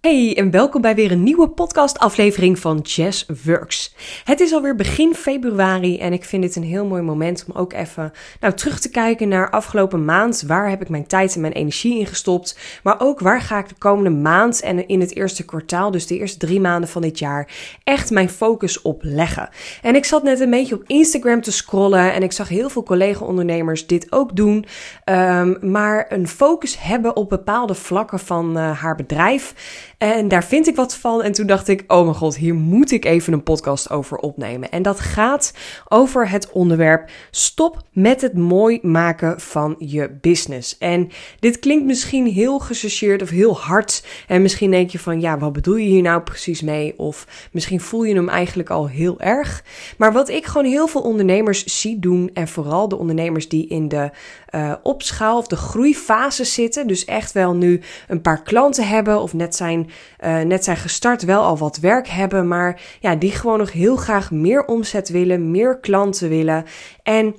Hey en welkom bij weer een nieuwe podcastaflevering van Jazz Works. Het is alweer begin februari en ik vind dit een heel mooi moment om ook even nou, terug te kijken naar afgelopen maand. Waar heb ik mijn tijd en mijn energie in gestopt? Maar ook waar ga ik de komende maand en in het eerste kwartaal, dus de eerste drie maanden van dit jaar, echt mijn focus op leggen. En ik zat net een beetje op Instagram te scrollen en ik zag heel veel collega-ondernemers dit ook doen. Um, maar een focus hebben op bepaalde vlakken van uh, haar bedrijf. En daar vind ik wat van. En toen dacht ik: oh mijn god, hier moet ik even een podcast over opnemen. En dat gaat over het onderwerp: stop met het mooi maken van je business. En dit klinkt misschien heel gechargeerd of heel hard. En misschien denk je van: ja, wat bedoel je hier nou precies mee? Of misschien voel je hem eigenlijk al heel erg. Maar wat ik gewoon heel veel ondernemers zie doen, en vooral de ondernemers die in de uh, opschaal of de groeifase zitten, dus echt wel nu een paar klanten hebben of net zijn uh, net zijn gestart, wel al wat werk hebben, maar ja, die gewoon nog heel graag meer omzet willen, meer klanten willen. En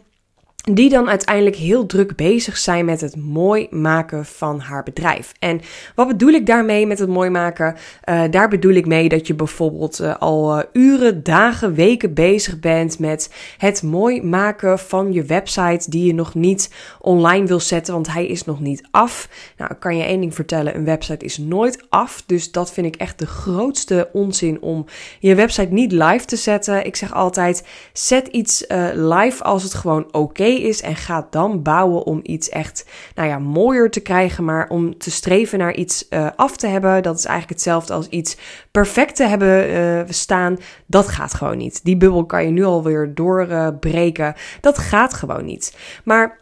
die dan uiteindelijk heel druk bezig zijn met het mooi maken van haar bedrijf. En wat bedoel ik daarmee met het mooi maken? Uh, daar bedoel ik mee dat je bijvoorbeeld uh, al uh, uren, dagen, weken bezig bent met het mooi maken van je website die je nog niet online wil zetten, want hij is nog niet af. Nou, ik kan je één ding vertellen, een website is nooit af, dus dat vind ik echt de grootste onzin om je website niet live te zetten. Ik zeg altijd, zet iets live als het gewoon oké okay is en ga dan bouwen om iets echt, nou ja, mooier te krijgen, maar om te streven naar iets uh, af te hebben. Dat is eigenlijk hetzelfde als iets perfect te hebben uh, staan. Dat gaat gewoon niet. Die bubbel kan je nu alweer doorbreken. dat gaat gewoon niet. Maar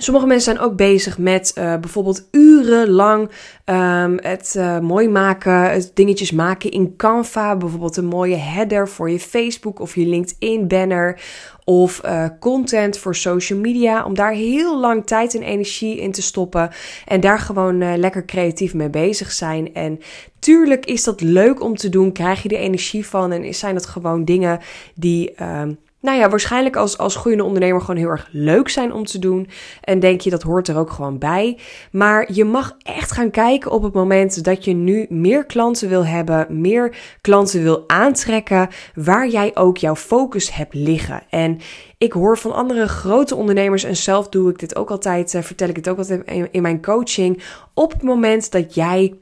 Sommige mensen zijn ook bezig met uh, bijvoorbeeld urenlang um, het uh, mooi maken, het dingetjes maken in Canva. Bijvoorbeeld een mooie header voor je Facebook of je LinkedIn banner. Of uh, content voor social media. Om daar heel lang tijd en energie in te stoppen. En daar gewoon lekker creatief mee bezig zijn. En tuurlijk is dat leuk om te doen. Krijg je er energie van. En zijn dat gewoon dingen die. Um, nou ja, waarschijnlijk als, als groeiende ondernemer gewoon heel erg leuk zijn om te doen. En denk je dat hoort er ook gewoon bij. Maar je mag echt gaan kijken op het moment dat je nu meer klanten wil hebben, meer klanten wil aantrekken, waar jij ook jouw focus hebt liggen. En ik hoor van andere grote ondernemers en zelf doe ik dit ook altijd, uh, vertel ik het ook altijd in mijn coaching. Op het moment dat jij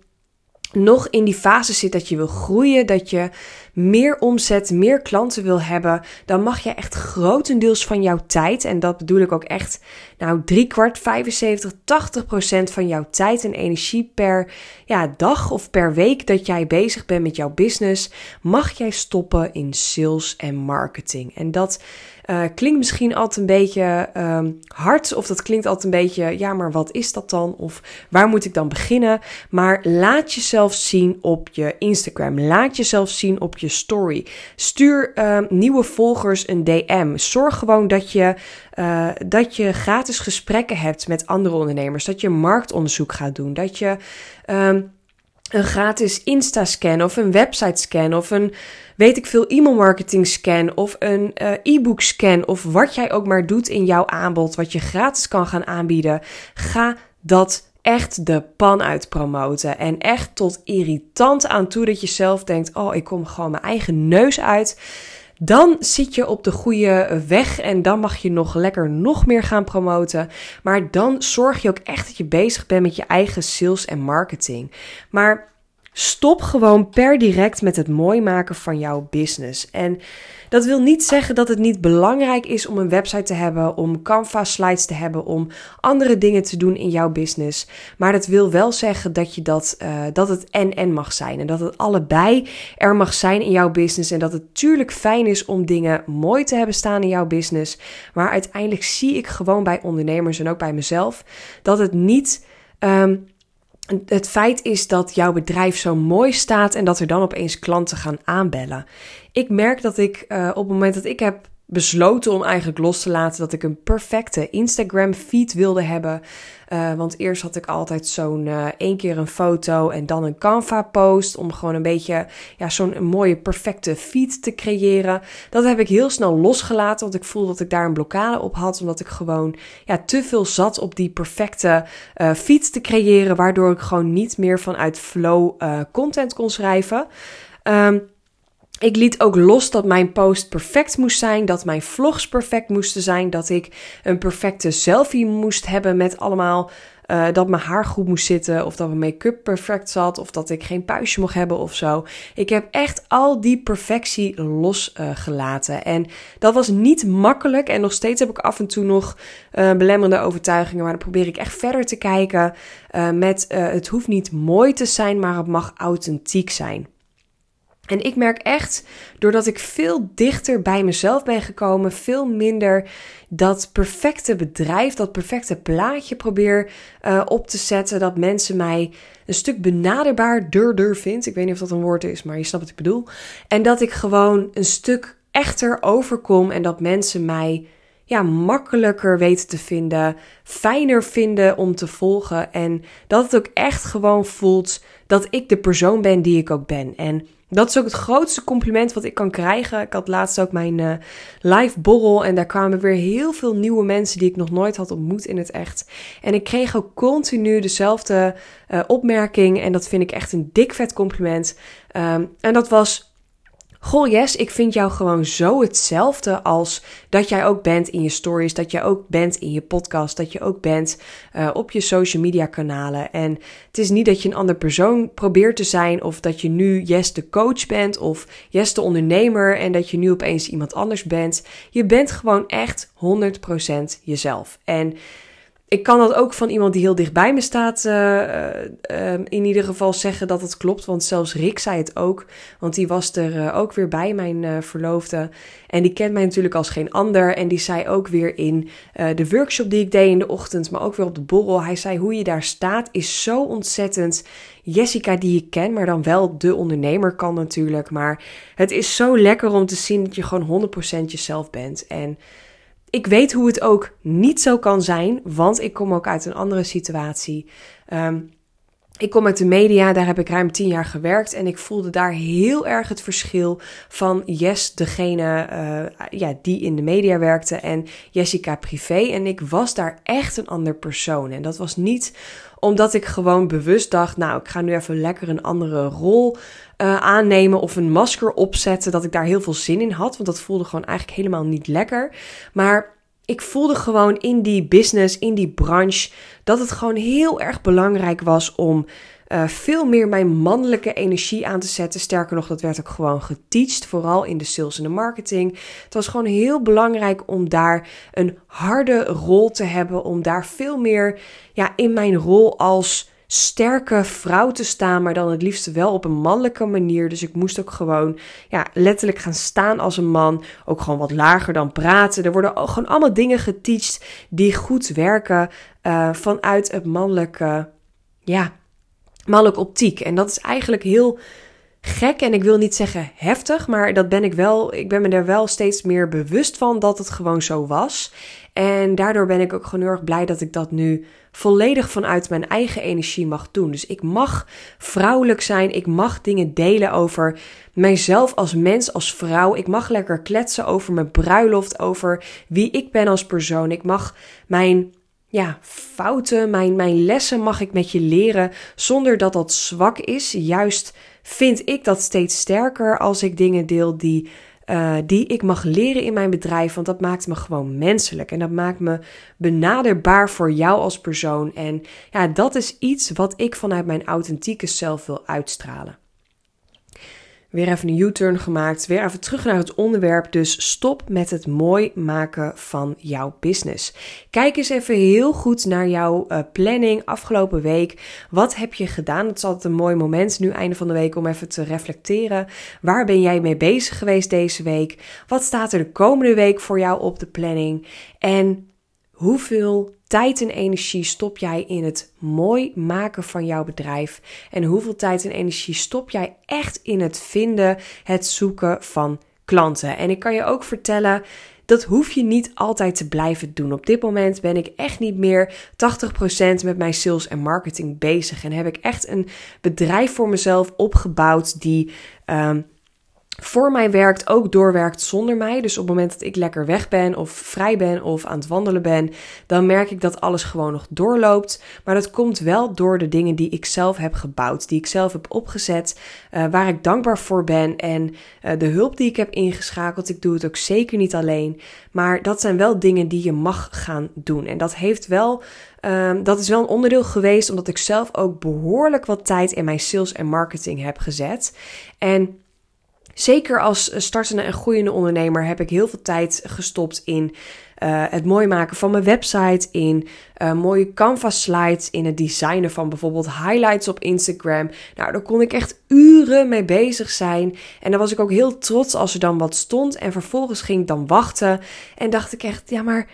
nog in die fase zit dat je wil groeien, dat je meer omzet, meer klanten wil hebben, dan mag je echt grotendeels van jouw tijd, en dat bedoel ik ook echt, nou drie kwart, 75, 80 procent van jouw tijd en energie per ja, dag of per week dat jij bezig bent met jouw business, mag jij stoppen in sales en marketing. En dat uh, klinkt misschien altijd een beetje um, hard, of dat klinkt altijd een beetje, ja, maar wat is dat dan? Of waar moet ik dan beginnen? Maar laat jezelf zien op je Instagram. Laat jezelf zien op je story. Stuur uh, nieuwe volgers een DM. Zorg gewoon dat je, uh, dat je gratis gesprekken hebt met andere ondernemers. Dat je marktonderzoek gaat doen. Dat je. Um, een gratis Insta-scan of een website-scan of een, weet ik veel, e-mailmarketing-scan of een uh, e-book-scan of wat jij ook maar doet in jouw aanbod, wat je gratis kan gaan aanbieden. Ga dat echt de pan uit promoten en echt tot irritant aan toe dat je zelf denkt, oh, ik kom gewoon mijn eigen neus uit dan zit je op de goede weg en dan mag je nog lekker nog meer gaan promoten. Maar dan zorg je ook echt dat je bezig bent met je eigen sales en marketing. Maar stop gewoon per direct met het mooi maken van jouw business. En dat wil niet zeggen dat het niet belangrijk is om een website te hebben, om Canva slides te hebben, om andere dingen te doen in jouw business. Maar dat wil wel zeggen dat, je dat, uh, dat het en-en mag zijn. En dat het allebei er mag zijn in jouw business. En dat het natuurlijk fijn is om dingen mooi te hebben staan in jouw business. Maar uiteindelijk zie ik gewoon bij ondernemers en ook bij mezelf dat het niet. Um, het feit is dat jouw bedrijf zo mooi staat en dat er dan opeens klanten gaan aanbellen. Ik merk dat ik uh, op het moment dat ik heb besloten om eigenlijk los te laten dat ik een perfecte Instagram feed wilde hebben. Uh, want eerst had ik altijd zo'n uh, één keer een foto en dan een Canva post. Om gewoon een beetje ja, zo'n mooie perfecte feed te creëren. Dat heb ik heel snel losgelaten. Want ik voelde dat ik daar een blokkade op had. Omdat ik gewoon ja, te veel zat op die perfecte uh, feed te creëren. Waardoor ik gewoon niet meer vanuit flow content kon schrijven. Um, ik liet ook los dat mijn post perfect moest zijn, dat mijn vlogs perfect moesten zijn, dat ik een perfecte selfie moest hebben met allemaal uh, dat mijn haar goed moest zitten, of dat mijn make-up perfect zat, of dat ik geen puistje mocht hebben of zo. Ik heb echt al die perfectie losgelaten. En dat was niet makkelijk. En nog steeds heb ik af en toe nog uh, belemmerende overtuigingen. Maar dan probeer ik echt verder te kijken uh, met het hoeft niet mooi te zijn, maar het mag authentiek zijn. En ik merk echt, doordat ik veel dichter bij mezelf ben gekomen, veel minder dat perfecte bedrijf, dat perfecte plaatje probeer uh, op te zetten, dat mensen mij een stuk benaderbaar durder vindt. Ik weet niet of dat een woord is, maar je snapt wat ik bedoel. En dat ik gewoon een stuk echter overkom en dat mensen mij ja, makkelijker weten te vinden, fijner vinden om te volgen en dat het ook echt gewoon voelt dat ik de persoon ben die ik ook ben. En dat is ook het grootste compliment wat ik kan krijgen. Ik had laatst ook mijn uh, live borrel en daar kwamen weer heel veel nieuwe mensen die ik nog nooit had ontmoet in het echt. En ik kreeg ook continu dezelfde uh, opmerking en dat vind ik echt een dik vet compliment. Um, en dat was Goh, yes, ik vind jou gewoon zo hetzelfde als dat jij ook bent in je stories, dat je ook bent in je podcast, dat je ook bent uh, op je social media kanalen. En het is niet dat je een ander persoon probeert te zijn of dat je nu yes de coach bent of yes de ondernemer en dat je nu opeens iemand anders bent. Je bent gewoon echt 100% jezelf. En ik kan dat ook van iemand die heel dichtbij me staat, uh, uh, in ieder geval zeggen dat het klopt. Want zelfs Rick zei het ook. Want die was er uh, ook weer bij, mijn verloofde. En die kent mij natuurlijk als geen ander. En die zei ook weer in de workshop die ik deed in de ochtend, maar ook weer op de borrel. Hij zei: Hoe je daar staat is zo ontzettend Jessica die ik ken, maar dan wel de ondernemer kan natuurlijk. Maar het is zo lekker om te zien dat je gewoon 100% jezelf bent. En ik weet hoe het ook niet zo kan zijn, want ik kom ook uit een andere situatie. Um, ik kom uit de media, daar heb ik ruim tien jaar gewerkt en ik voelde daar heel erg het verschil van Yes, degene uh, ja, die in de media werkte, en Jessica privé. En ik was daar echt een ander persoon. En dat was niet omdat ik gewoon bewust dacht, nou, ik ga nu even lekker een andere rol uh, aannemen of een masker opzetten, dat ik daar heel veel zin in had, want dat voelde gewoon eigenlijk helemaal niet lekker. Maar ik voelde gewoon in die business, in die branche, dat het gewoon heel erg belangrijk was om uh, veel meer mijn mannelijke energie aan te zetten. Sterker nog, dat werd ook gewoon geteacht, vooral in de sales en de marketing. Het was gewoon heel belangrijk om daar een harde rol te hebben, om daar veel meer ja, in mijn rol als sterke vrouw te staan, maar dan het liefst wel op een mannelijke manier. Dus ik moest ook gewoon ja, letterlijk gaan staan als een man. Ook gewoon wat lager dan praten. Er worden gewoon allemaal dingen geteacht die goed werken uh, vanuit het mannelijke, ja, mannelijke optiek. En dat is eigenlijk heel gek en ik wil niet zeggen heftig, maar dat ben ik wel. Ik ben me er wel steeds meer bewust van dat het gewoon zo was. En daardoor ben ik ook gewoon heel erg blij dat ik dat nu volledig vanuit mijn eigen energie mag doen. Dus ik mag vrouwelijk zijn. Ik mag dingen delen over mijzelf als mens, als vrouw. Ik mag lekker kletsen over mijn bruiloft, over wie ik ben als persoon. Ik mag mijn ja, fouten, mijn, mijn lessen mag ik met je leren zonder dat dat zwak is. Juist vind ik dat steeds sterker als ik dingen deel die uh, die ik mag leren in mijn bedrijf. Want dat maakt me gewoon menselijk. En dat maakt me benaderbaar voor jou als persoon. En ja, dat is iets wat ik vanuit mijn authentieke zelf wil uitstralen. Weer even een U-turn gemaakt. Weer even terug naar het onderwerp. Dus stop met het mooi maken van jouw business. Kijk eens even heel goed naar jouw uh, planning afgelopen week. Wat heb je gedaan? Het is altijd een mooi moment nu einde van de week om even te reflecteren. Waar ben jij mee bezig geweest deze week? Wat staat er de komende week voor jou op de planning? En hoeveel tijd en energie stop jij in het mooi maken van jouw bedrijf? En hoeveel tijd en energie stop jij echt in het vinden, het zoeken van klanten? En ik kan je ook vertellen, dat hoef je niet altijd te blijven doen. Op dit moment ben ik echt niet meer 80% met mijn sales en marketing bezig. En heb ik echt een bedrijf voor mezelf opgebouwd die. Um, voor mij werkt, ook doorwerkt zonder mij. Dus op het moment dat ik lekker weg ben of vrij ben of aan het wandelen ben, dan merk ik dat alles gewoon nog doorloopt. Maar dat komt wel door de dingen die ik zelf heb gebouwd, die ik zelf heb opgezet, uh, waar ik dankbaar voor ben en uh, de hulp die ik heb ingeschakeld. Ik doe het ook zeker niet alleen, maar dat zijn wel dingen die je mag gaan doen. En dat heeft wel Um, dat is wel een onderdeel geweest, omdat ik zelf ook behoorlijk wat tijd in mijn sales en marketing heb gezet. En Zeker als startende en groeiende ondernemer heb ik heel veel tijd gestopt in uh, het mooi maken van mijn website, in uh, mooie canvas slides, in het designen van bijvoorbeeld highlights op Instagram. Nou, daar kon ik echt uren mee bezig zijn. En dan was ik ook heel trots als er dan wat stond. En vervolgens ging ik dan wachten en dacht ik echt, ja, maar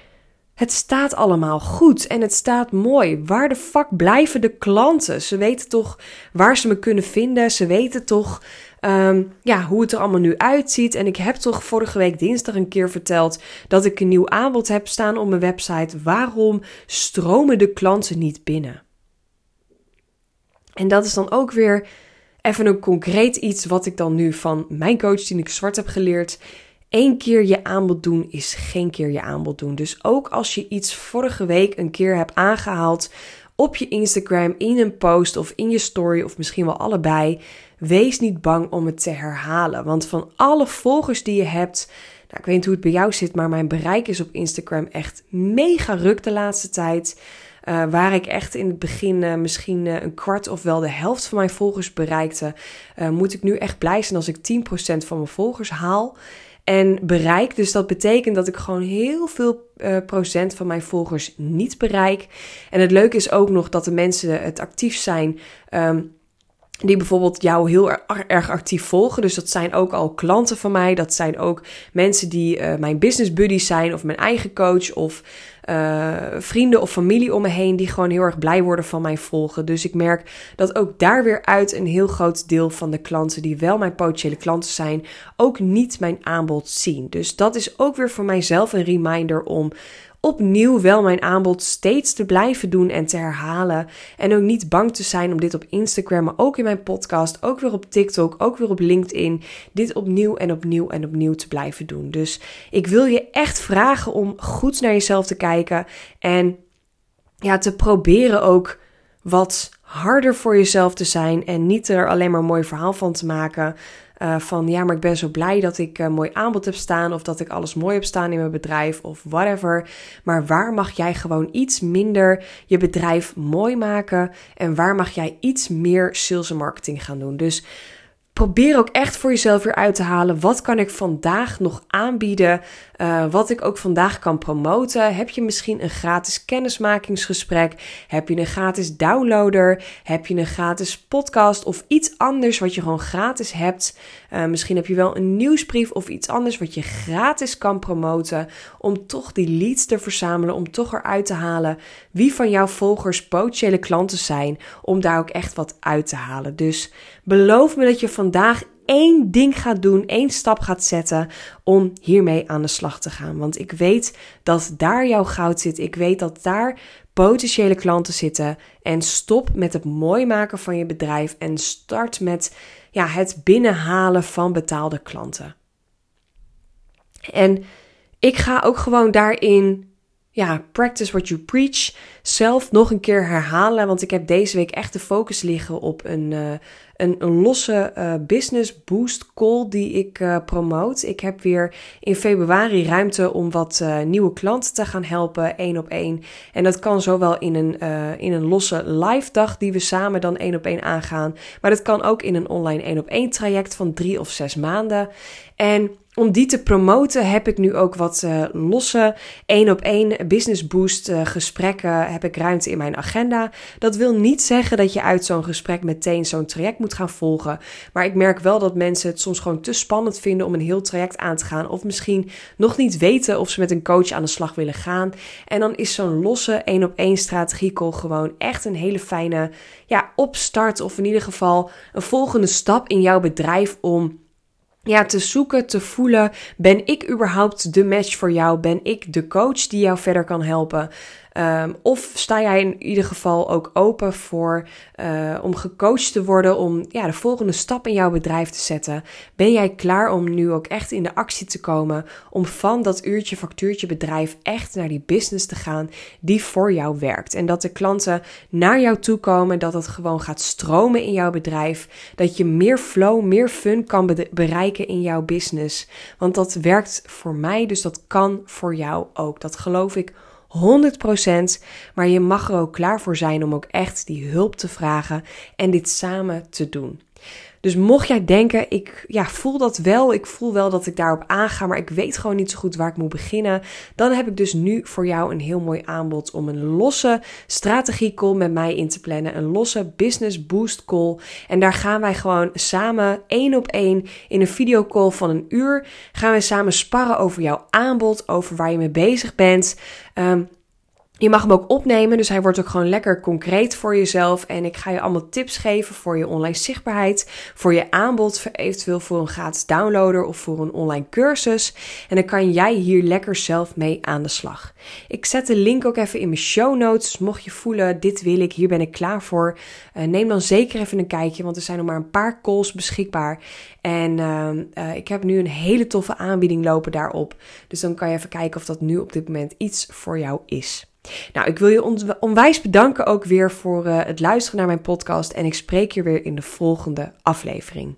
het staat allemaal goed en het staat mooi. Waar de fuck blijven de klanten? Ze weten toch waar ze me kunnen vinden. Ze weten toch um, ja, hoe het er allemaal nu uitziet. En ik heb toch vorige week dinsdag een keer verteld dat ik een nieuw aanbod heb staan op mijn website. Waarom stromen de klanten niet binnen? En dat is dan ook weer even een concreet iets wat ik dan nu van mijn coach ik Zwart heb geleerd. Eén keer je aanbod doen is geen keer je aanbod doen. Dus ook als je iets vorige week een keer hebt aangehaald op je Instagram, in een post of in je story of misschien wel allebei, wees niet bang om het te herhalen. Want van alle volgers die je hebt, nou, ik weet niet hoe het bij jou zit, maar mijn bereik is op Instagram echt mega ruk de laatste tijd. Uh, waar ik echt in het begin uh, misschien uh, een kwart of wel de helft van mijn volgers bereikte, moet ik nu echt blij zijn als ik 10% van mijn volgers haal en bereik. Dus dat betekent dat ik gewoon heel veel uh, procent van mijn volgers niet bereik. En het leuke is ook nog dat de mensen het actief zijn. Um, die bijvoorbeeld jou heel erg actief volgen. Dus dat zijn ook al klanten van mij. Dat zijn ook mensen die uh, mijn business buddies zijn, of mijn eigen coach, of uh, vrienden of familie om me heen die gewoon heel erg blij worden van mij volgen. Dus ik merk dat ook daar weer uit een heel groot deel van de klanten die wel mijn potentiële klanten zijn, ook niet mijn aanbod zien. Dus dat is ook weer voor mijzelf een reminder om opnieuw wel mijn aanbod steeds te blijven doen en te herhalen. En ook niet bang te zijn om dit op Instagram, maar ook in mijn podcast, ook weer op TikTok, ook weer op LinkedIn, dit opnieuw en opnieuw en opnieuw te blijven doen. Dus ik wil je echt vragen om goed naar jezelf te kijken en ja, te proberen ook wat harder voor jezelf te zijn en niet er alleen maar een mooi verhaal van te maken. Uh, van ja, maar ik ben zo blij dat ik een mooi aanbod heb staan of dat ik alles mooi heb staan in mijn bedrijf of whatever. Maar waar mag jij gewoon iets minder je bedrijf mooi maken en waar mag jij iets meer sales en marketing gaan doen? Dus probeer ook echt voor jezelf weer uit te halen. Wat kan ik vandaag nog aanbieden? Uh, wat ik ook vandaag kan promoten. Heb je misschien een gratis kennismakingsgesprek? Heb je een gratis downloader? Heb je een gratis podcast of iets anders wat je gewoon gratis hebt? Uh, misschien heb je wel een nieuwsbrief of iets anders wat je gratis kan promoten. Om toch die leads te verzamelen. Om toch eruit te halen wie van jouw volgers potentiële klanten zijn. Om daar ook echt wat uit te halen. Dus beloof me dat je vandaag één ding gaat doen, één stap gaat zetten om hiermee aan de slag te gaan. Want ik weet dat daar jouw goud zit. Ik weet dat daar potentiële klanten zitten. En stop met het mooi maken van je bedrijf en start met ja, het binnenhalen van betaalde klanten. En ik ga ook gewoon daarin ja, practice what you preach. Zelf nog een keer herhalen. Want ik heb deze week echt de focus liggen op een, uh, een, een, losse uh, business boost call die ik uh, promote. Ik heb weer in februari ruimte om wat nieuwe klanten te gaan helpen, één op één. En dat kan zowel in een, in een losse live dag die we samen dan één op één aangaan. Maar dat kan ook in een online één op één traject van drie of zes maanden. En om die te promoten heb ik nu ook wat uh, losse één op één business boost uh, gesprekken heb ik ruimte in mijn agenda. Dat wil niet zeggen dat je uit zo'n gesprek meteen zo'n traject moet gaan volgen. Maar ik merk wel dat mensen het soms gewoon te spannend vinden om een heel traject aan te gaan. Of misschien nog niet weten of ze met een coach aan de slag willen gaan. En dan is zo'n losse één op één strategiecall gewoon echt een hele fijne ja, opstart. Of in ieder geval een volgende stap in jouw bedrijf om ja, te zoeken, te voelen. Ben ik überhaupt de match voor jou? Ben ik de coach die jou verder kan helpen? Um, of sta jij in ieder geval ook open voor uh, om gecoacht te worden om ja, de volgende stap in jouw bedrijf te zetten? Ben jij klaar om nu ook echt in de actie te komen om van dat uurtje factuurtje bedrijf echt naar die business te gaan die voor jou werkt? En dat de klanten naar jou toe komen, dat het gewoon gaat stromen in jouw bedrijf, dat je meer flow, meer fun kan bereiken in jouw business. Want dat werkt voor mij, dus dat kan voor jou ook. Dat geloof ik 100%. Maar je mag er ook klaar voor zijn om ook echt die hulp te vragen en dit samen te doen. Dus mocht jij denken, ik ja, voel dat wel, ik voel wel dat ik daarop aanga, maar ik weet gewoon niet zo goed waar ik moet beginnen, dan heb ik dus nu voor jou een heel mooi aanbod om een losse strategie call met mij in te plannen, een losse business boost call. En daar gaan wij gewoon samen één op één in een videocall van een uur, gaan we samen sparren over jouw aanbod, over waar je mee bezig bent. Um, je mag hem ook opnemen, dus hij wordt ook gewoon lekker concreet voor jezelf. En ik ga je allemaal tips geven voor je online zichtbaarheid, voor je aanbod, eventueel voor een gratis downloader of voor een online cursus. En dan kan jij hier lekker zelf mee aan de slag. Ik zet de link ook even in mijn show notes. Mocht je voelen, dit wil ik, hier ben ik klaar voor. Uh, neem dan zeker even een kijkje, want er zijn nog maar een paar calls beschikbaar. En uh, ik heb nu een hele toffe aanbieding lopen daarop. Dus dan kan je even kijken of dat nu op dit moment iets voor jou is. Nou, ik wil je onwijs bedanken ook weer voor uh, het luisteren naar mijn podcast. En ik spreek je weer in de volgende aflevering.